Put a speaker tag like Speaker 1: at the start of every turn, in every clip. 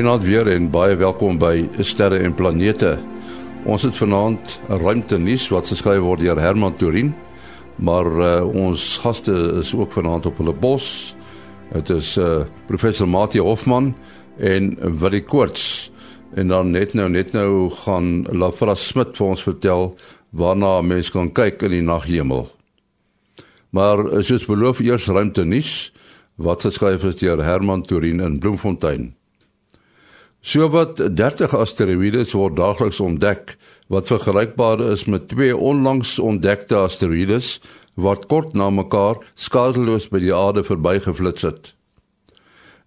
Speaker 1: Goeienaand weer en baie welkom by Sterre en Planete. Ons het vanaand ruimte nuus wat geskryf word deur Herman Turin, maar uh, ons gaste is ook vanaand op hulle bos. Dit is uh, professor Mati Hofman en Willie Koorts. En dan net nou net nou gaan Lafra Smit vir ons vertel waarna mense kan kyk in die naghemel. Maar soos beloof eers ruimte nuus wat geskryf is deur Herman Turin in Bloemfontein. Sowat 30 asteroïdes word daagliks ontdek wat vergelykbaar is met twee onlangs ontdekte asteroïdes wat kort na mekaar skadeloos by die aarde verbygeflits het.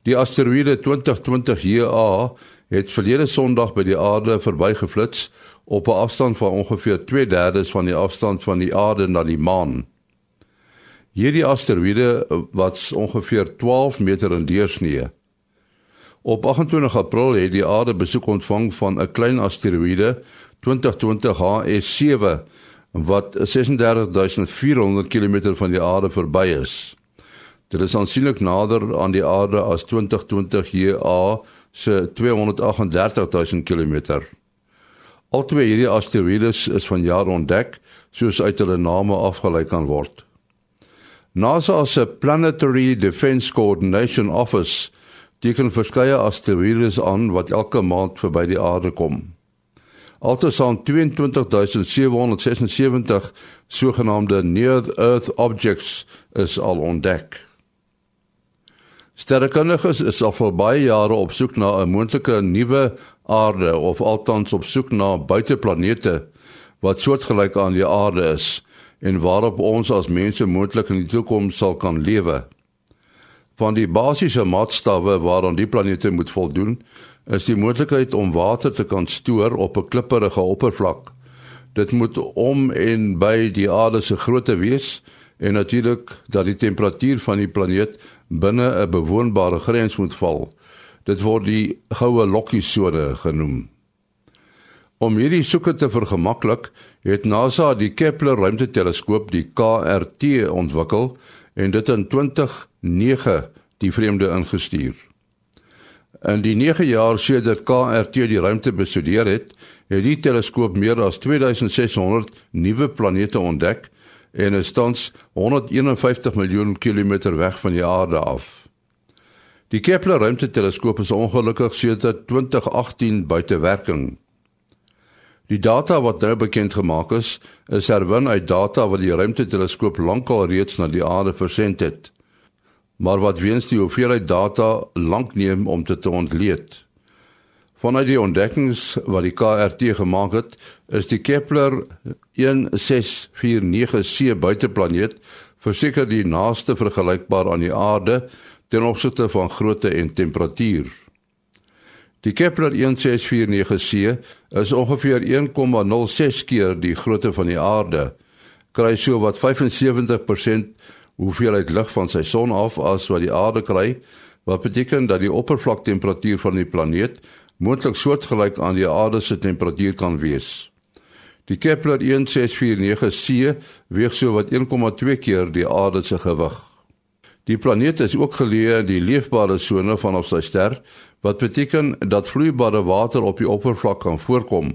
Speaker 1: Die asteroïde 2020 JA het verlede Sondag by die aarde verbygeflits op 'n afstand van ongeveer 2/3 van die afstand van die aarde na die maan. Hierdie asteroïde wat ongeveer 12 meter in deursnee Op 28 April het die aarde besoek ontvang van 'n klein asteroïde 2020 HS7 wat 36400 km van die aarde verby is. Dit is aansienlik nader aan die aarde as 2020 JA se 238000 km. Albei hierdie asteroïdes is vanjaar ontdek soos uit hulle name afgelei kan word. NASA se Planetary Defense Coordination Office teken verskeie asteroïdes aan wat elke maand verby die aarde kom. Altesaam 22776 sogenaamde near earth objects is al ontdek. Sterrekundiges is al vir baie jare op soek na 'n moontlike nuwe aarde of althans op soek na buiteplanete wat soortgelyk aan die aarde is en waarop ons as mense moontlik in die toekoms sal kan lewe. Van die basiese maatstawwe waaraan die planete moet voldoen, is die moontlikheid om water te kan stoor op 'n klipperige oppervlak. Dit moet om en by die aarde se grootte wees en natuurlik dat die temperatuur van die planeet binne 'n bewoonbare grens moet val. Dit word die goue lokkiesone genoem. Om hierdie soeke te vergemaklik, het NASA die Kepler ruimteteleskoop, die KRT, ontwikkel en dit in 2009 die vreemde ingestuur. In die 9 jaar sedert KRT die ruimte bestudeer het, het die teleskoop meer as 2600 nuwe planete ontdek en is tans 151 miljoen kilometer weg van die aarde af. Die Kepler ruimteteleskoop is ongelukkig sedert 2018 buite werking. Die data wat nou bekend gemaak is, is herwin uit data wat die ruimteteleskoop lankal reeds na die aarde versend het. Maar wat weens die hoeveelheid data lank neem om dit te ontleed. Vanuit die ontdekkings wat die KRT gemaak het, is die Kepler 1649c buiteplaneet verseker die naaste vergelykbaar aan die aarde ten opsigte van grootte en temperatuur. Die Kepler 1649c is ongeveer 1,06 keer die grootte van die aarde. Kry so wat 75% hoeveelheid lig van sy son af as wat die aarde kry, wat beteken dat die oppervlaktemperatuur van die planeet moontlik soortgelyk aan die aarde se temperatuur kan wees. Die Kepler 1649c weeg so wat 1,2 keer die aarde se gewig. Die planeet is ook geleë in die leefbare sone van ons ster, wat beteken dat vloeibare water op die oppervlak kan voorkom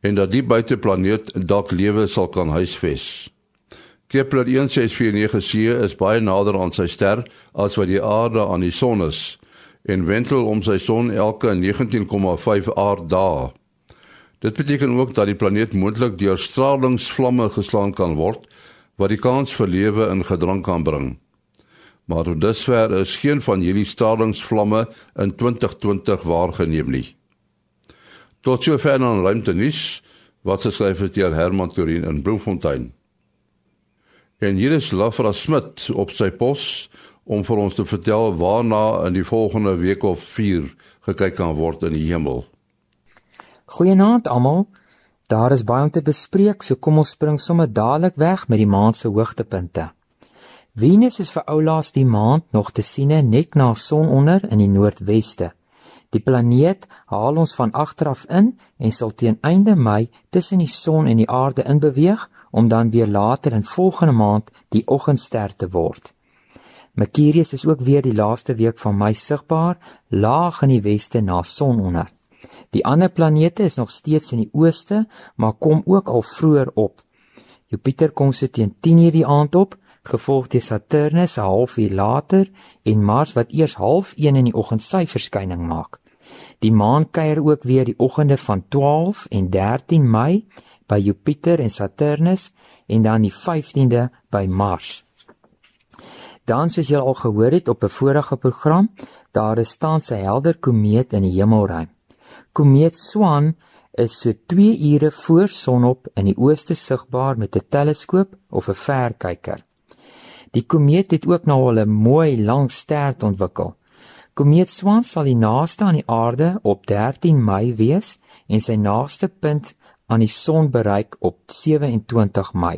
Speaker 1: en dat die buiteplaneet dalk lewe sal kan huisves. Kepler 1649c is baie nader aan sy ster as wat die aarde aan die son is en wentel om sy son elke 19,5 aarddae. Dit beteken ook dat die planeet moontlik deur stralingsvlamme geslaan kan word wat die kans vir lewe in gedrang kan bring maar tot dusver is geen van hierdie stadingsvlamme in 2020 waargeneem nie. Tot sover dan ruimte nuus wat geskryf het deur Herman Turin in Bloemfontein. En hier is Lafra Smit op sy pos om vir ons te vertel waarna in die volgende week of 4 gekyk kan word in die hemel.
Speaker 2: Goeienaand almal. Daar is baie om te bespreek, so kom ons spring sommer dadelik weg met die maand se hoogtepunte. Venus is vir oulaas die maand nog te sien net na sononder in die noordweste. Die planeet haal ons van agter af in en sal teen einde Mei tussen die son en die aarde inbeweeg om dan weer later in volgende maand die oggendster te word. Mercurius is ook weer die laaste week van Mei sigbaar, laag in die weste na sononder. Die ander planete is nog steeds in die ooste, maar kom ook al vroeër op. Jupiter kom so teen 10:00 die aand op, gevolg deur Saturnus 'n halfuur later en Mars wat eers 0.30 in die oggend sy verskyning maak. Die maan kuier ook weer die oggende van 12 en 13 Mei by Jupiter en Saturnus en dan die 15de by Mars. Dan soos julle al gehoor het op 'n vorige program, daar is tans 'n helder komeet in die hemelruim. Komeet Swan is so 2 ure voor sonop in die ooste sigbaar met 'n teleskoop of 'n verkyker. Die komeet het ook nou al 'n mooi lang stert ontwikkel. Komeet Swan sal die naaste aan die aarde op 13 Mei wees en sy naaste punt aan die son bereik op 27 Mei.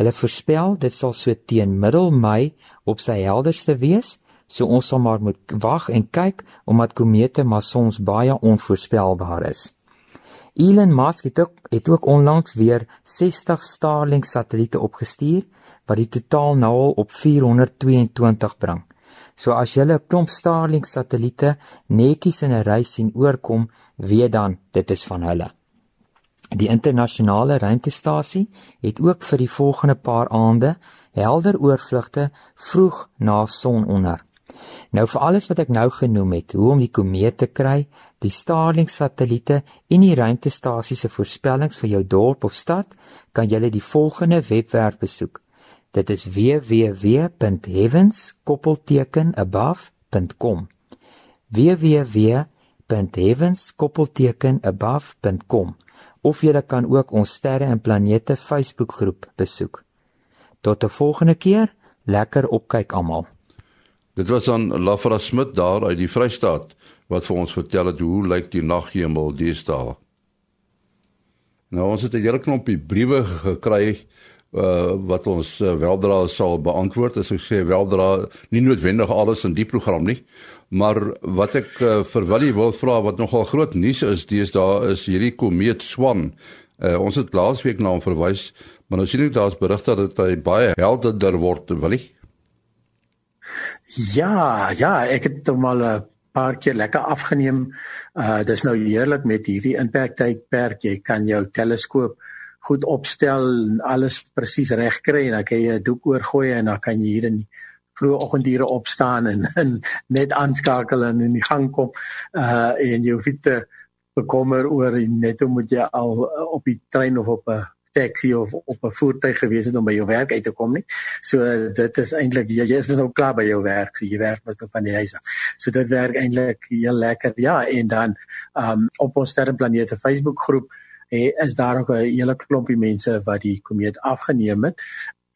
Speaker 2: Hulle voorspel dit sal so teen middel Mei op sy helderste wees, so ons sal maar moet wag en kyk omdat komete maar soms baie onvoorspelbaar is. Elon Musk het ook, het ook onlangs weer 60 Starlink satelliete opgestuur wat die totaal nou al op 422 bring. So as jy 'n klomp Starlink satelliete netjies in 'n ry sien oorkom, weet dan dit is van hulle. Die internasionale ruimtestasie het ook vir die volgende paar aande helder oorvlugte vroeg na sononder. Nou vir alles wat ek nou genoem het, hoe om die komeet te kry, die Starlink satelliete en die ruimtestasie se voorspellings vir jou dorp of stad, kan jy die volgende webwerf besoek. Dit is www.heavens-above.com. www.heavens-above.com of jy kan ook ons sterre en planete Facebookgroep besoek. Tot 'n volgende keer, lekker opkyk almal.
Speaker 1: Dit was aan Lafra Smit daar uit die Vrystaat wat vir ons vertel het hoe lyk die naghemel deesdae. Nou ons het 'n hele knoppie briewe gekry uh wat ons uh, weldra sal beantwoord as ek sê weldra nie noodwendig alles in die program nie Maar wat ek uh, vir Willie wil vra wat nogal groot nuus is, daar is hierdie komeet Swan. Uh, ons het laasweek na hom verwys, maar nou sien ek daar's berigte dat hy baie helderder word, Willie.
Speaker 3: Ja, ja, ek het hom al 'n paar keer lekker afgeneem. Uh dis nou heerlik met hierdie inperktydperk. Jy kan jou teleskoop goed opstel en alles presies reg kry en dan kan jy 'n doek oorgooi en dan kan jy hier in vroeë oggendure opstaan en, en net aanskakel en in die gang kom uh en jy hoef te bekommer oor net hoe moet jy al uh, op die trein of op 'n taxi of op 'n voertuig gewees het om by jou werk uit te kom nie. So dit is eintlik jy, jy is mos nou klaar by jou werk, so jy werk mos van die huis af. So dit werk eintlik heel lekker. Ja, en dan um op ons sterrenplanete Facebook groep is daar ook 'n hele klompie mense wat die komeet afgeneem het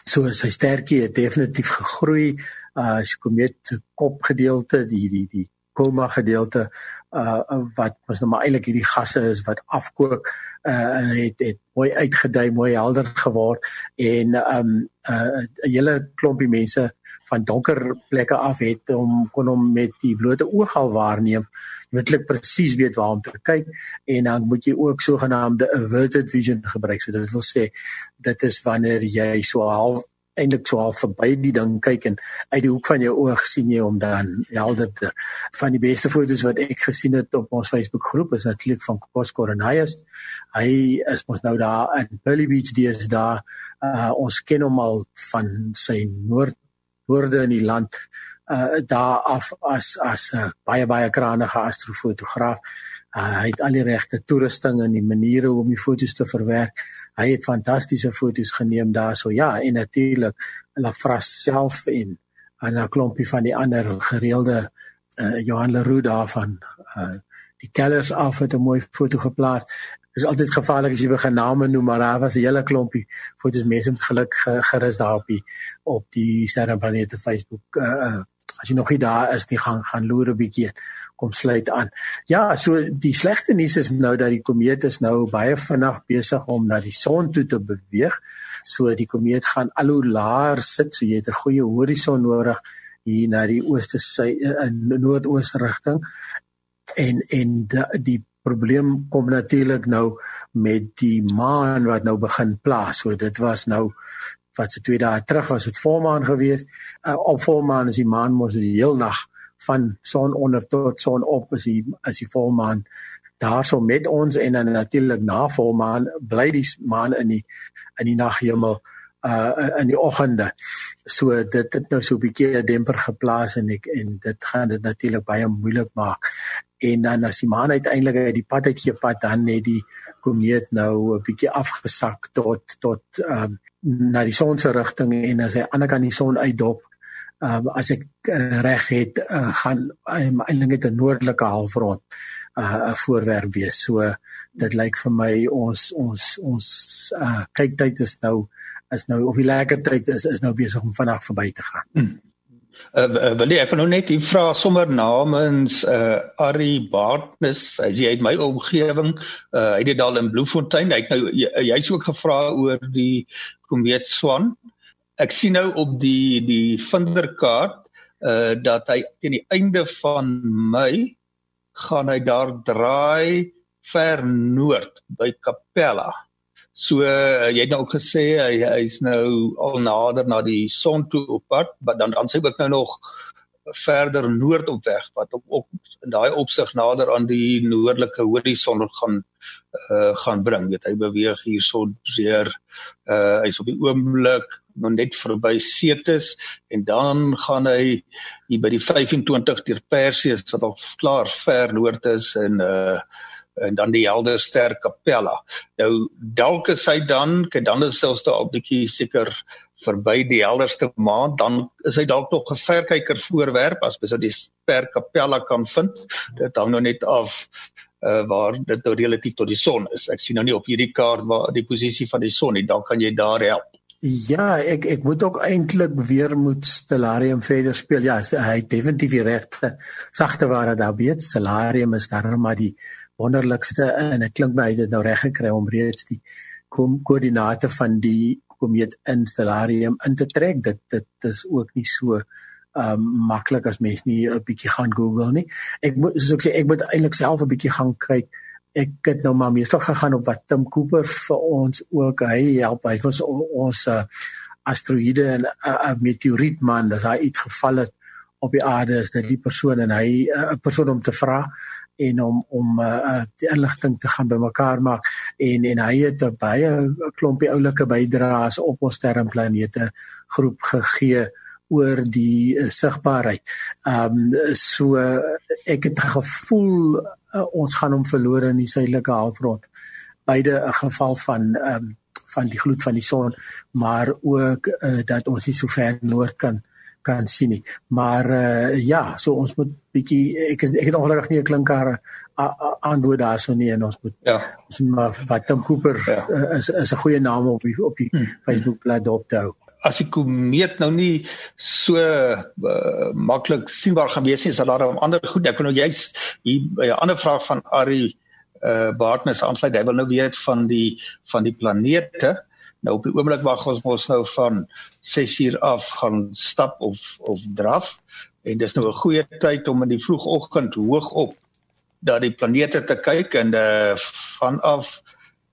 Speaker 3: so sy sterkie het definitief gegroei uh as kom met kop gedeelte die die die koma gedeelte uh wat was nou maar eintlik hierdie gasse is wat afkook uh het het mooi uitgedui mooi helder geword en um uh 'n hele klompie mense van donker plekke af het om kon hom met die blote oog al waarneem. Jy moet net presies weet waar om te kyk en dan moet jy ook sogenaamde averted vision gebruik. So dit wil sê dit is wanneer jy so half eintlik so half verby die ding kyk en uit die hoek van jou oog sien jy hom dan helderder. Van die beste foto's wat ek gesien het op ons Facebook groep is natuurlik van Kos Coronaius. Hy is mos nou daar in Pearly Beach daar. Uh, ons ken hom al van sy noord woorde in die land uh daar af as as 'n uh, baie baie krangige astrofotograaf. Uh, hy het al die regte toerusting en die maniere om die foto's te verwerk. Hy het fantastiese foto's geneem daarso. Ja, en natuurlik Lafras self en 'n klompie van die ander gereelde uh Johan Leroux daarvan uh die kellers af het 'n mooi foto geplaas is altyd gevaarlik as jy begin name noem maar daar was 'n hele klompie fotos mense met geluk gerus daar op die op die Sterrenplanete Facebook uh, uh, as jy nog nie daar is nie gaan gaan loer 'n bietjie kom sluit aan. Ja, so die slegte nuus is nou dat die komeet is nou baie vinnig besig om na die son toe te beweeg. So die komeet gaan al hoe laer sit, so jy het 'n goeie horison nodig hier na die ooste sy in noordoos rigting en en die probleem kom natuurlik nou met die maan wat nou begin plaas. So dit was nou wat se twee dae terug was dit volmaan geweest. Uh, op volmaan is die maan mos die heel nag van son onder tot son op is die is die volmaan daarso met ons en dan natuurlik na volmaan bly die maan in die in die naghemel uh in die oggende. So dit het nou so 'n bietjie 'n demper geplaas en ek en dit gaan dit natuurlik baie moeilik maak. En dan as die maan uiteindelik uit die pad uitgepad dan net die komeet nou 'n bietjie afgesak tot tot ehm um, na die son se rigting en as hy aan die ander kant die son uitdop um, as ek uh, reg het uh, gaan um, eintlik 'n noordelike halfrond 'n uh, voorwerp wees. So dit lyk vir my ons ons ons uh, kyktyd is nou is nou of die lekker tyd is is nou besig om vinnig verby te gaan. Hmm.
Speaker 4: Uh, wil ek nou net vra sommer namens uh Ari Bartnes as jy uit my omgewing uh hy het daar in Bloemfontein hy het nou jy's ook gevra oor die komeet Swan ek sien nou op die die vinderkaart uh dat hy teen die einde van Mei gaan hy daar draai ver noord by Capella. So uh, jy het nou ook gesê hy hy's nou al nader na die son toe op pad, maar dan dan sê ek nou nog verder noord op weg wat op, op in daai opsig nader aan die noordelike horison gaan uh gaan bring. Weet hy beweeg hierso seer uh hy's op die oomblik nog net verby Cetus en dan gaan hy hier by die 25 deur Perseus wat al klaar ver noord is en uh en dan die Helderster Kapella. Nou dalk is hy dan, kyk dan is selfs daar 'n bietjie seker verby die helderste maan, dan is hy dalk nog 'n verkyker voorwerp as mens die Ster Kapella kan vind. Dit hang nou net af uh waar dit nou relatief tot die son is. Ek sien nou nie op hierdie kaart waar die posisie van die son nie. Dan kan jy daar help.
Speaker 3: Ja, ek ek moet ook eintlik weer moet Stellarium verder speel. Ja, hy het definitief die regte sagte ware daar weet. Stellarium is daar maar die wonderlikste en dit klink my hy het nou reg gekry om reeds die kom koördinate van die komeet in Stellarium in te trek. Dit dit is ook nie so um maklik as mens nie 'n bietjie gaan Google nie. Ek moet soos ek sê ek moet eintlik self 'n bietjie gaan kyk ek het nou maar meestal gegaan op wat Tim Cooper vir ons ook hy help hy ons ons uh, asteroïde en 'n uh, uh, meteoriet man as hy iets geval het op die aarde is dit die persoon en hy 'n uh, persoon om te vra en om om uh, die inligting te gaan bymekaar maak en en hy het 'n baie klompie oulike bydraes op ons sterrenplanete groep gegee oor die uh, sigbaarheid. Ehm um, so ek het gevoel uh, ons gaan hom verloor in die suidelike halfrond. Beide 'n geval van ehm um, van die gloed van die son, maar ook uh, dat ons nie so ver noord kan kan sien nie. Maar uh, ja, so ons moet bietjie ek ek het ongelukkig nie 'n klinker antwoord daarso nie en ons moet ja. ons moet maar wat Tim Cooper ja. uh, is is 'n goeie naam op die, op die hmm. Facebook bladsy op te hou
Speaker 4: as die komeet nou nie so uh, maklik sienbaar gaan wees nie, sal daar 'n ander goed. Ek wil nou juist hier 'n ander vraag van Ari uh Bartnes aansluit. Hy wil nou weet van die van die planete. Nou op die oomblik wag ons mos nou van 6 uur af gaan stap of of draf en dis nou 'n goeie tyd om in die vroegoggend hoog op dat die planete te kyk en uh vanaf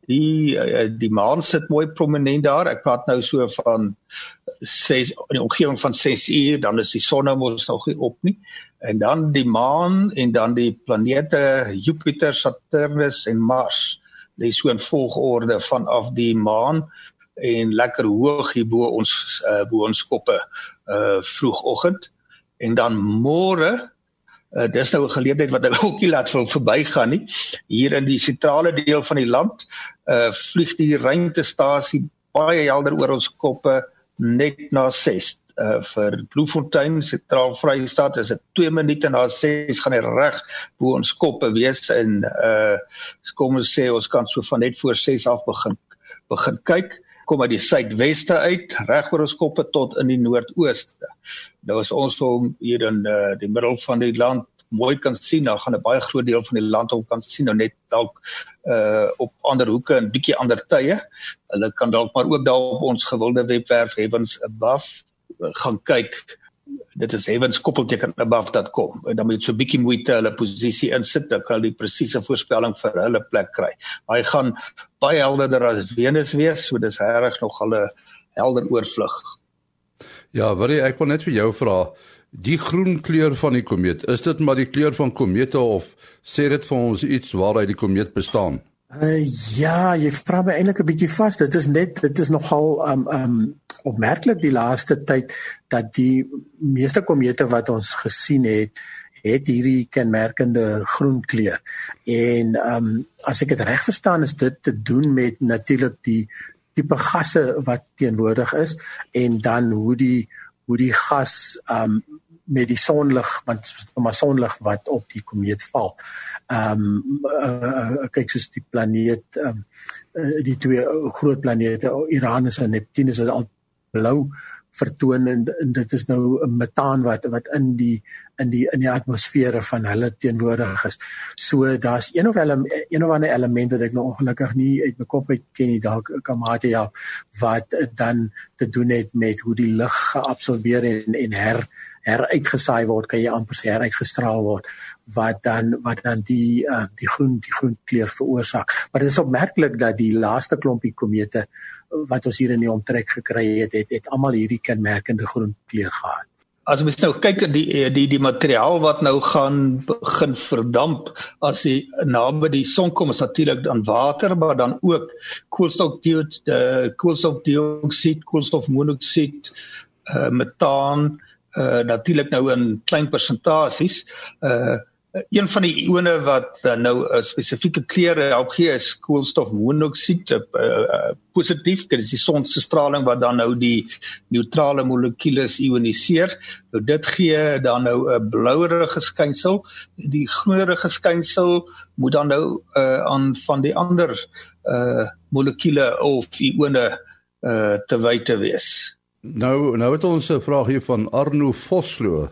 Speaker 4: die eh, die maan sit mooi prominent daar. Ek praat nou so van 6 in die omgewing van 6 uur, dan is die son nou mos nog nie op nie. En dan die maan en dan die planete Jupiter, Saturnus en Mars. Dit is so 'n volgorde vanaf die maan en lekker hoog hier bo ons uh, bo ons koppe uh vroegoggend en dan môre Uh, dis nou 'n geleentheid wat ek ook nie laat verbygaan nie. Hier in die sentrale deel van die land, uh vlieg die ruimtestasie baie helder oor ons koppe net na 6. Uh vir Bloemfontein sentraal Vrystaat is dit 2 minute na 6 gaan hy reg bo ons koppe wees en uh kom ons sê ons kan so van net voor 6 af begin begin kyk kom uit die suidweste uit reg oor ons koppe tot in die noordooste. Nou as ons hom hier in uh, die middel van die land mooi kan sien, dan gaan 'n baie groot deel van die land ook kan sien nou net dalk uh op ander hoeke en bietjie ander tye. Hulle kan dalk maar ook daar op ons gewilde webwerf Heavens Above uh, gaan kyk. Dit is Heavens koppelteken above.com. En dan moet jy so bietjie moeite hulle posisie insit, dan kan jy presiese voorspelling vir hulle plek kry. Hy gaan baie helderder as Venus wees, so dis regtig nog hulle helder oorvlug.
Speaker 1: Ja, wat ek wil net vir jou vra, die groen kleur van die komeet, is dit maar die kleur van komete of sê dit vir ons iets waaruit die komeet bestaan?
Speaker 3: Uh, ja, jy vra my eintlik 'n bietjie vas. Dit is net dit is nogal um um opmerklik die laaste tyd dat die meeste komete wat ons gesien het, het hierdie kenmerkende groen kleur. En ehm um, as ek dit reg verstaan is dit te doen met natuurlik die tipe gasse wat teenwoordig is en dan hoe die hoe die gas ehm um, met die sonlig want maar sonlig wat op die komeet val. Ehm um, uh, kyk soos die planeet ehm um, die twee groot planete Uranus en Neptunus is al blou vertoon en, en dit is nou 'n metaan wat wat in die in die in die atmosfere van hulle teenwoordig is. So daar's een of hulle een of ander element wat ek nou ongelukkig nie uit my kop uit ken nie dalk kan maar ja wat dan te doen het met hoe die lig geabsorbeer en en her heruitgesaai word, kan jy amper sê heruitgestraal word wat dan wat dan die uh, die groen die groen kleur veroorsaak. Maar dit is opmerklik dat die laaste klompie komete wat ons hier in die omtrek gekry het, het, het almal hierdie kenmerkende groen kleur gehad.
Speaker 4: As mens nou kyk die die die materiaal wat nou gaan begin verdamp as die naby die son kom is natuurlik dan water maar dan ook koolstofdioksied, koolstofdioksied, koolstofmonoksied, uh, metaan, uh natuurlik nou in klein persentasies. Uh een van die ione wat uh, nou 'n uh, spesifieke kleure help gee is koolstofmonoksied, uh, uh, positief, dit is die son se straling wat dan nou die neutrale molekules ioniseer. Nou dit gee dan nou 'n blouerige skynsel. Die groenerige skynsel moet dan nou uh aan van die ander uh molekule of ione uh te wyte wees.
Speaker 1: Nou nou het ons 'n vraag hier van Arno Vosloo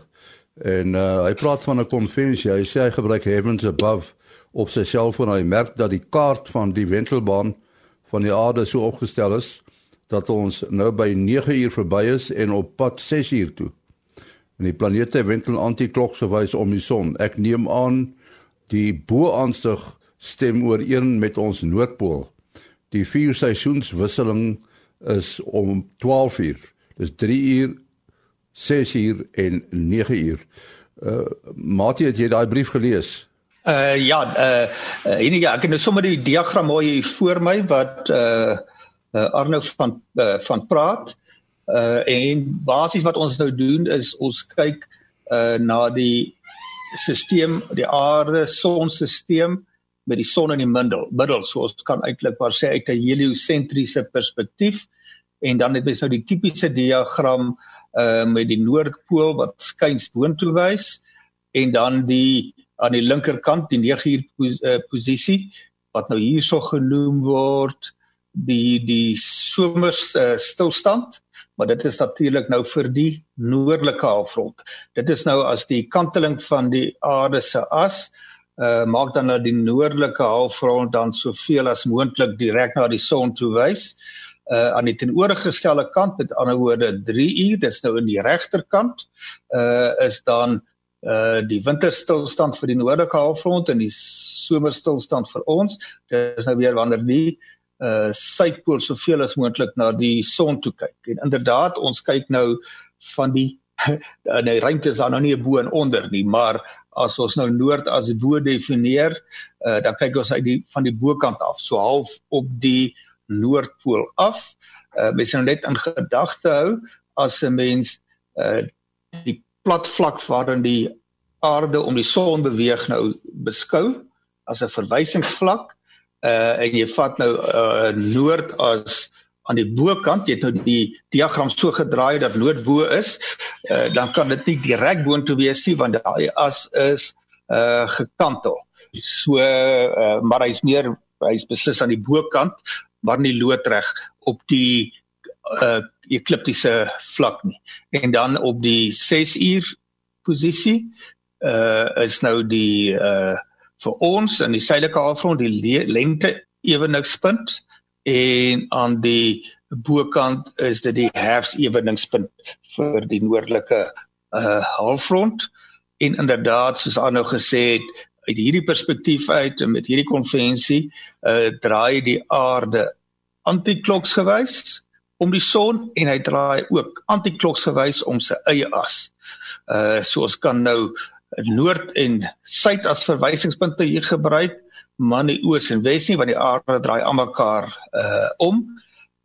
Speaker 1: en uh, hy praat van 'n konvensie. Hy sê hy gebruik Heavens Above op sy selfoon. Hy merk dat die kaart van die wentelbaan van die aarde so opgestel is dat ons nou by 9 uur verby is en op pad 6 uur toe. En die planete wentel anti-klokgewys om die son. Ek neem aan die bo-aanstig stem ooreen met ons noordpool. Die vier seisoenswisseling is om 12 uur. Dis 3 uur, 6 uur en 9 uur. Uh Mati, het jy daai brief gelees?
Speaker 4: Uh ja, uh, uh enige ek het nou sommer die diagram mooi voor my wat uh, uh Arno van uh, van praat. Uh en basies wat ons nou doen is ons kyk uh na die stelsel, die aarde sonstelsel met die son in die middel. Middel, so ons kan eintlik maar sê uit 'n heliosentriese perspektief. En dan het mens nou die tipiese diagram uh met die noordpool wat skuins boontoe wys en dan die aan die linkerkant die 9 uur pos, uh, posisie wat nou hierso genoem word die die somers uh, stilstand. Maar dit is natuurlik nou vir die noordelike halfrond. Dit is nou as die kanteling van die aarde se as uh maak dan nou die noordelike halfrond dan soveel as moontlik direk na die son toe wys. uh aan die teenoorgestelde kant met ander woorde 3 uur dis nou in die regterkant uh is dan uh die winterstilstand vir die noordelike halfrond en die somerstilstand vir ons. Dis nou weer wanneer die uh suidpool soveel as moontlik na die son toe kyk. En inderdaad ons kyk nou van die in die ruimte is daar nou nie bo en onder nie maar as ons nou noord as bo definieer uh dan kyk ons uit die van die bokant af. So half op die noordpool af. Uh mens moet net in gedagte hou as 'n mens uh die plat vlak waarin die aarde om die son beweeg nou beskou as 'n verwysingsvlak uh en jy vat nou uh noord as aan die bokant jy het nou die diagram so gedraai dat noord bo is uh dan kan dit nie direk boontoe wees nie want daai as is uh gekantel so uh maar hy's meer hy's beslis aan die bokant maar nie loodreg op die uh ekliptiese vlak nie. En dan op die 6 uur posisie uh is nou die uh vir ons in die suidelike halfrond die lengte eweningspunt en aan die bokant is dit die herfseweningspunt vir die noordelike uh halfrond en inderdaad soos aanhou gesê het uit hierdie perspektief uit en met hierdie konvensie uh draai die aarde antikloks gewys om die son en hy draai ook antikloksgewys om sy eie as. Uh so ons kan nou noord en suid as verwysingspunte hier gebruik, maar nie oos en wes nie want die aarde draai almekaar uh om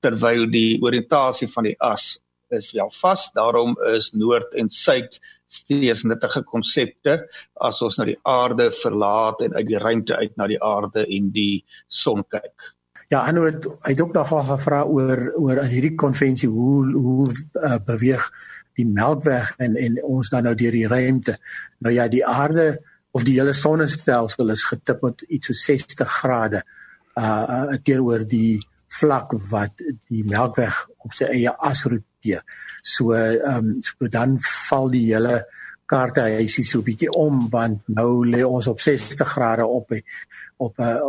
Speaker 4: terwyl die oriëntasie van die as is wel vas. Daarom is noord en suid steeds nuttige konsepte as ons na die aarde verlaat en uit die ruimte uit na die aarde en die son kyk.
Speaker 3: Ja, en het, het ook nog gevra oor oor in hierdie konvensie hoe hoe uh, beweeg die Melkweg en en ons dan nou deur die ruimte. Nou ja, die aarde of die hele sonnestelsel is getip met iets so 60 grade uh teenoor die vlak wat die Melkweg op sy eie as roteer. So ehm um, so dan val die hele kaarte hysie so 'n bietjie om want nou lê ons op 60 grade op op uh,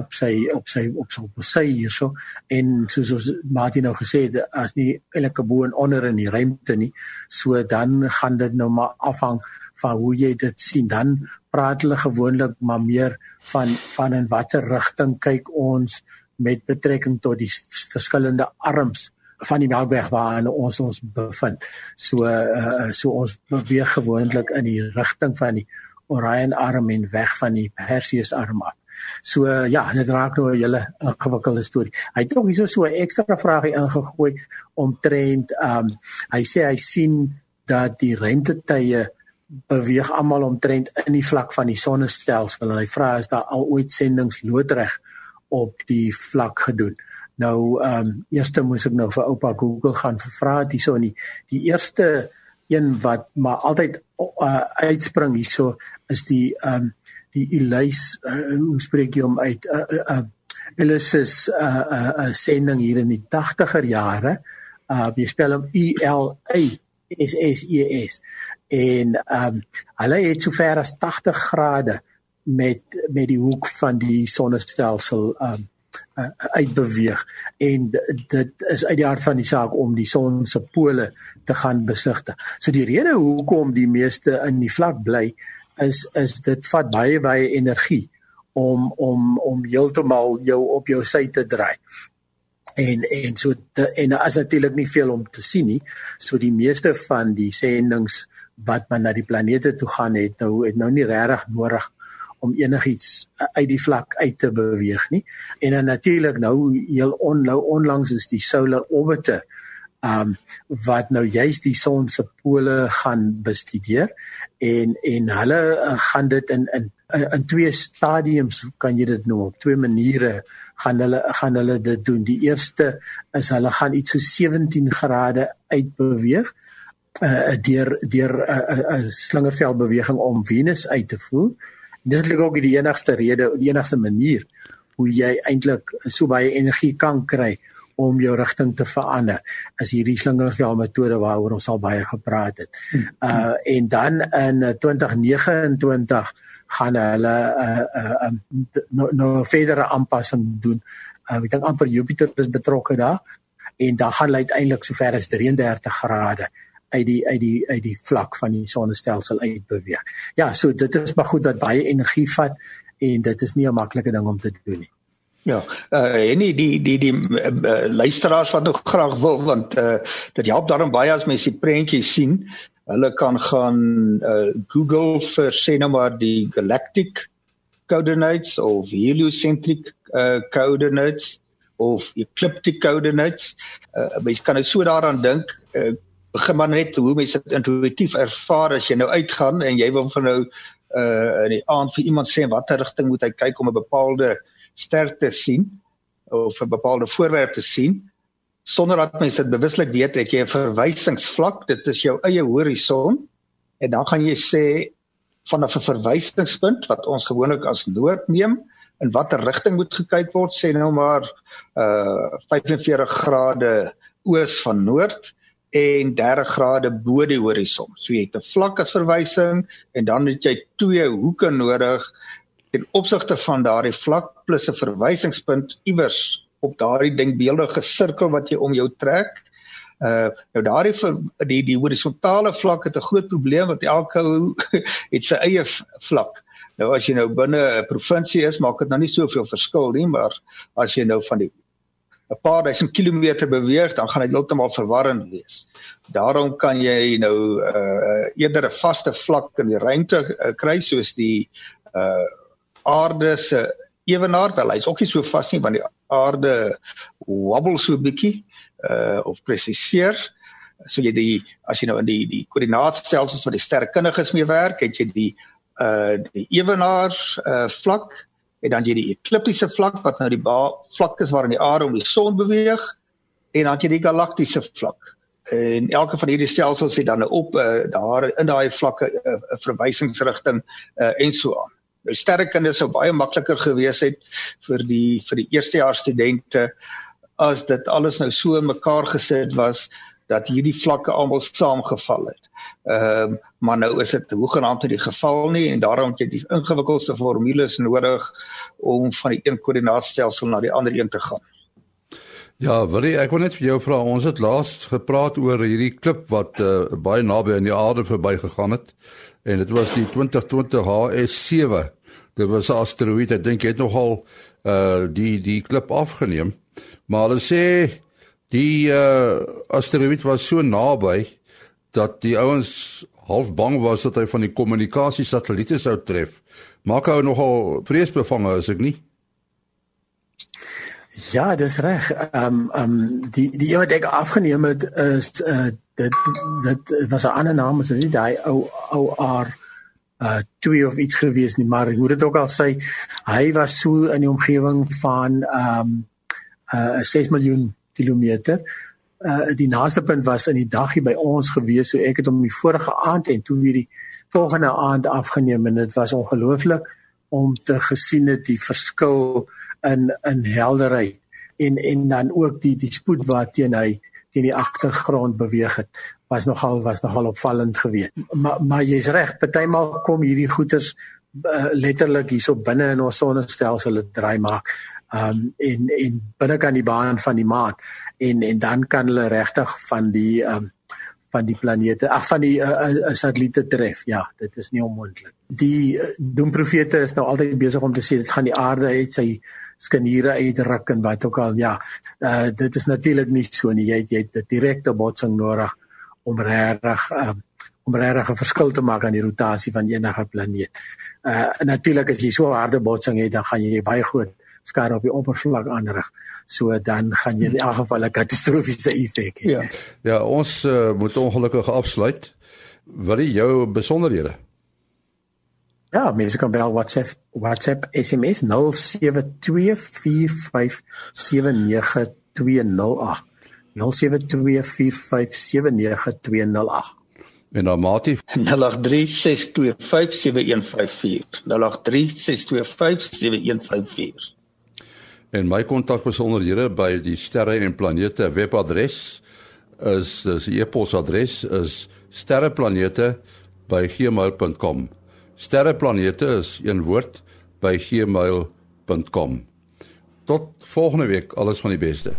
Speaker 3: op sy op sy op sy op sy hierso. En soos ons Martin nou gesê het as nie elke bo en onder in die ruimte nie so dan gaan dit nou maar afhang van hoe jy dit sien. Dan praat hulle gewoonlik maar meer van van in watter rigting kyk ons met betrekking tot die verskillende arms van die Melkweg waarin ons ons bevind. So uh, so ons beweeg gewoonlik in die rigting van die Orion arm en weg van die Perseus arm af. So uh, ja, dit raak nou 'n hele ingewikkelde storie. Hy het ook hierso so 'n ekstra vraagie ingegooi omtrent ehm um, hy sê hy sien dat die ruimtetye beweeg almal omtrent in die vlak van die sonnestelsel en hy vra is daar al ooit sendinge loodreg op die vlak gedoen. Nou ehm um, eerste moes ek nou vir oupa Google gaan vra het hierso in die die eerste een wat maar altyd uh, uitspring hierso is die ehm um, die Elys uh, hoe spreek jy hom uit uh, uh, uh, Elysis uh, uh, uh, sending hier in die 80er jare. Uh jy spel hom E L A S S E S en ehm um, hulle het sover as 80 grade met met die hoek van die sonnestelsel ehm um, uh, uitbeweeg en dit is uit die hart van die saak om die son se pole te gaan besigtig. So die rede hoekom die meeste in die vlak bly is is dit vat baie baie energie om om om heeltemal jou op jou sy te draai. En en so de, en as natuurlik nie veel om te sien nie. So die meeste van die sendinge wat man na die planete toe gaan het nou het nou nie regtig nodig om enigiets uh, uit die vlak uit te beweeg nie. En dan natuurlik nou heel on, nou onlangs is die solar orbiter um wat nou juist die son se pole gaan bestudeer. En en hulle uh, gaan dit in in in twee stadiums kan jy dit noem op twee maniere gaan hulle gaan hulle dit doen. Die eerste is hulle gaan iets so 17 grade uitbeweeg uh, deur deur 'n uh, uh, uh, slingerveldbeweging om Venus uit te voer dis is ook die enigste rede, die enigste manier hoe jy eintlik so baie energie kan kry om jou rigting te verander. Is hierdie slingervel metode waaroor ons al baie gepraat het. Uh en dan in 2029 gaan hulle uh uh um, nou no verdere aanpassing doen. Uh, ek dink amper Jupiter is betrokke daar en dan gaan hy uiteindelik sover as 33 grade uit die uit die uit die vlak van die sonnestelsel uitbeweeg. Ja, so dit is maar goed dat baie energie vat en dit is nie 'n maklike ding om te doen nie.
Speaker 4: Ja, uh en die die die die uh, luisteraars wat nog graag wil want uh dit help daarom baie as mense die prentjies sien. Hulle kan gaan uh Google vir sê nou maar die galactic coordinates of heliocentric uh coordinates of ecliptic coordinates. Uh mense kan nou so daaraan dink, uh begin maar net hoe mense dit intuïtief ervaar as jy nou uitgaan en jy wil vir nou uh in die aand vir iemand sê watter rigting moet hy kyk om 'n bepaalde ster te sien of 'n bepaalde voorwerp te sien sonder dat mense dit bewuslik weet het jy 'n verwysingsvlak. Dit is jou eie horison. En dan gaan jy sê vanaf 'n verwysingspunt wat ons gewoonlik as noord neem in watter rigting moet gekyk word? Sê nou maar uh 45 grade oos van noord en 30 grade bo die horison. So jy het 'n vlak as verwysing en dan het jy twee hoeke nodig ten opsigte van daardie vlak plus 'n verwysingspunt iewers op daardie denkbeeldige sirkel wat jy om jou trek. Uh nou daardie die die horisontale vlak het 'n groot probleem want elke het sy eie vlak. Nou as jy nou binne 'n provinsie is, maak dit nou nie soveel verskil nie, maar as jy nou van die 'n paar duisend kilometer beweeg, dan gaan dit heeltemal verwarrend wees. Daarom kan jy nou uh eerder 'n vaste vlak in die ruimte uh, kry soos die uh aarde se ewenaar, wel hy's ook nie so vas nie want die aarde wobble so 'n bietjie uh of presiseer. So jy die as jy nou in die die koördinaatstelsels wat die sterrekundiges mee werk, het jy die uh die ewenaar uh vlak en dan jy die ekliptiese vlak wat nou die vlak is waarin die aarde om die son beweeg en dan jy die galaktiese vlak. En elke van hierdie stelsels het dan 'n op uh, daar in daai vlakke 'n uh, uh, verwysingsrigting uh, en so aan. Nou sterrekunde sou baie makliker gewees het vir die vir die eerstejaars studente as dit alles nou so in mekaar gesit was dat hierdie vlakke almal saamgeval het. Ehm um, maar nou is dit hoegenaamd nie die geval nie en daarom het jy die ingewikkeldste formules nodig om van die een koördinaatstelsel na die ander een te gaan.
Speaker 1: Ja, wil ek wil net vir jou vra, ons het laas gepraat oor hierdie klip wat uh, baie naby aan die aarde verbygegaan het en dit was die 2020 HS7. Dit was 'n asteroïde, ek dink jy het nogal uh die die klip afgeneem. Maar hulle sê die uh asteroïde was so naby dat die ouens half bang was dat hy van die kommunikasie satelliete sou tref. Maak hy nogal vreesbevange as ek nie.
Speaker 3: Ja, dis reg. Ehm um, ehm um, die die wat ek afgeneem het is uh dit dit was 'n ander naam, is dit daai ou ou R uh twee of iets gewees nie, maar hoe dit ook al sê, hy was so in die omgewing van ehm um, uh 6 miljoen kilometer uh die naaste punt was in die dag hier by ons gewees so ek het hom die vorige aand en toe weer die volgende aand afgeneem en dit was ongelooflik om te gesien het die verskil in in helderheid en en dan ook die die spoed waarteen hy teen die agtergrond beweeg het was nogal was nogal opvallend geweest. Maar maar jy's reg partymal kom hierdie goeters uh, letterlik hierso binne in ons sonnestelsel dit draai maak um en en binne kan die baan van die maan en en dan kan hulle regtig van die um van die planete ag van die uh, uh, satelliete tref. Ja dit is nie onmoontlik. Die uh, doemprofete is nou altyd besig om te sê dit gaan die aarde uit sy skaniere uitruk en wat ook al. Ja uh, dit is natuurlik nie so nie. Jy jy het direkte botsing nodig om regtig um, om regtig 'n verskil te maak aan die rotasie van enige planeet. Uh natuurlik as jy so harde botsing het, dan gaan jy baie groot skade op die oppervlak aanrig. So dan gaan jy in elk geval 'n katastrofiese effek hê.
Speaker 1: Ja. Ja, ons uh, moet ongelukkig afsluit. Wat is jou besonderhede?
Speaker 3: Ja, mense kan bel WhatsApp WhatsApp SMS 0724579208. 0724579208.
Speaker 1: En dan Mati
Speaker 4: 0836257154. 0836257154.
Speaker 1: En my kontakbesonderhede by die sterre en planete webadres is dis e-posadres is sterreplanete@gmail.com. Sterreplanete is een woord by gmail.com. Tot volgende week, alles van die beste.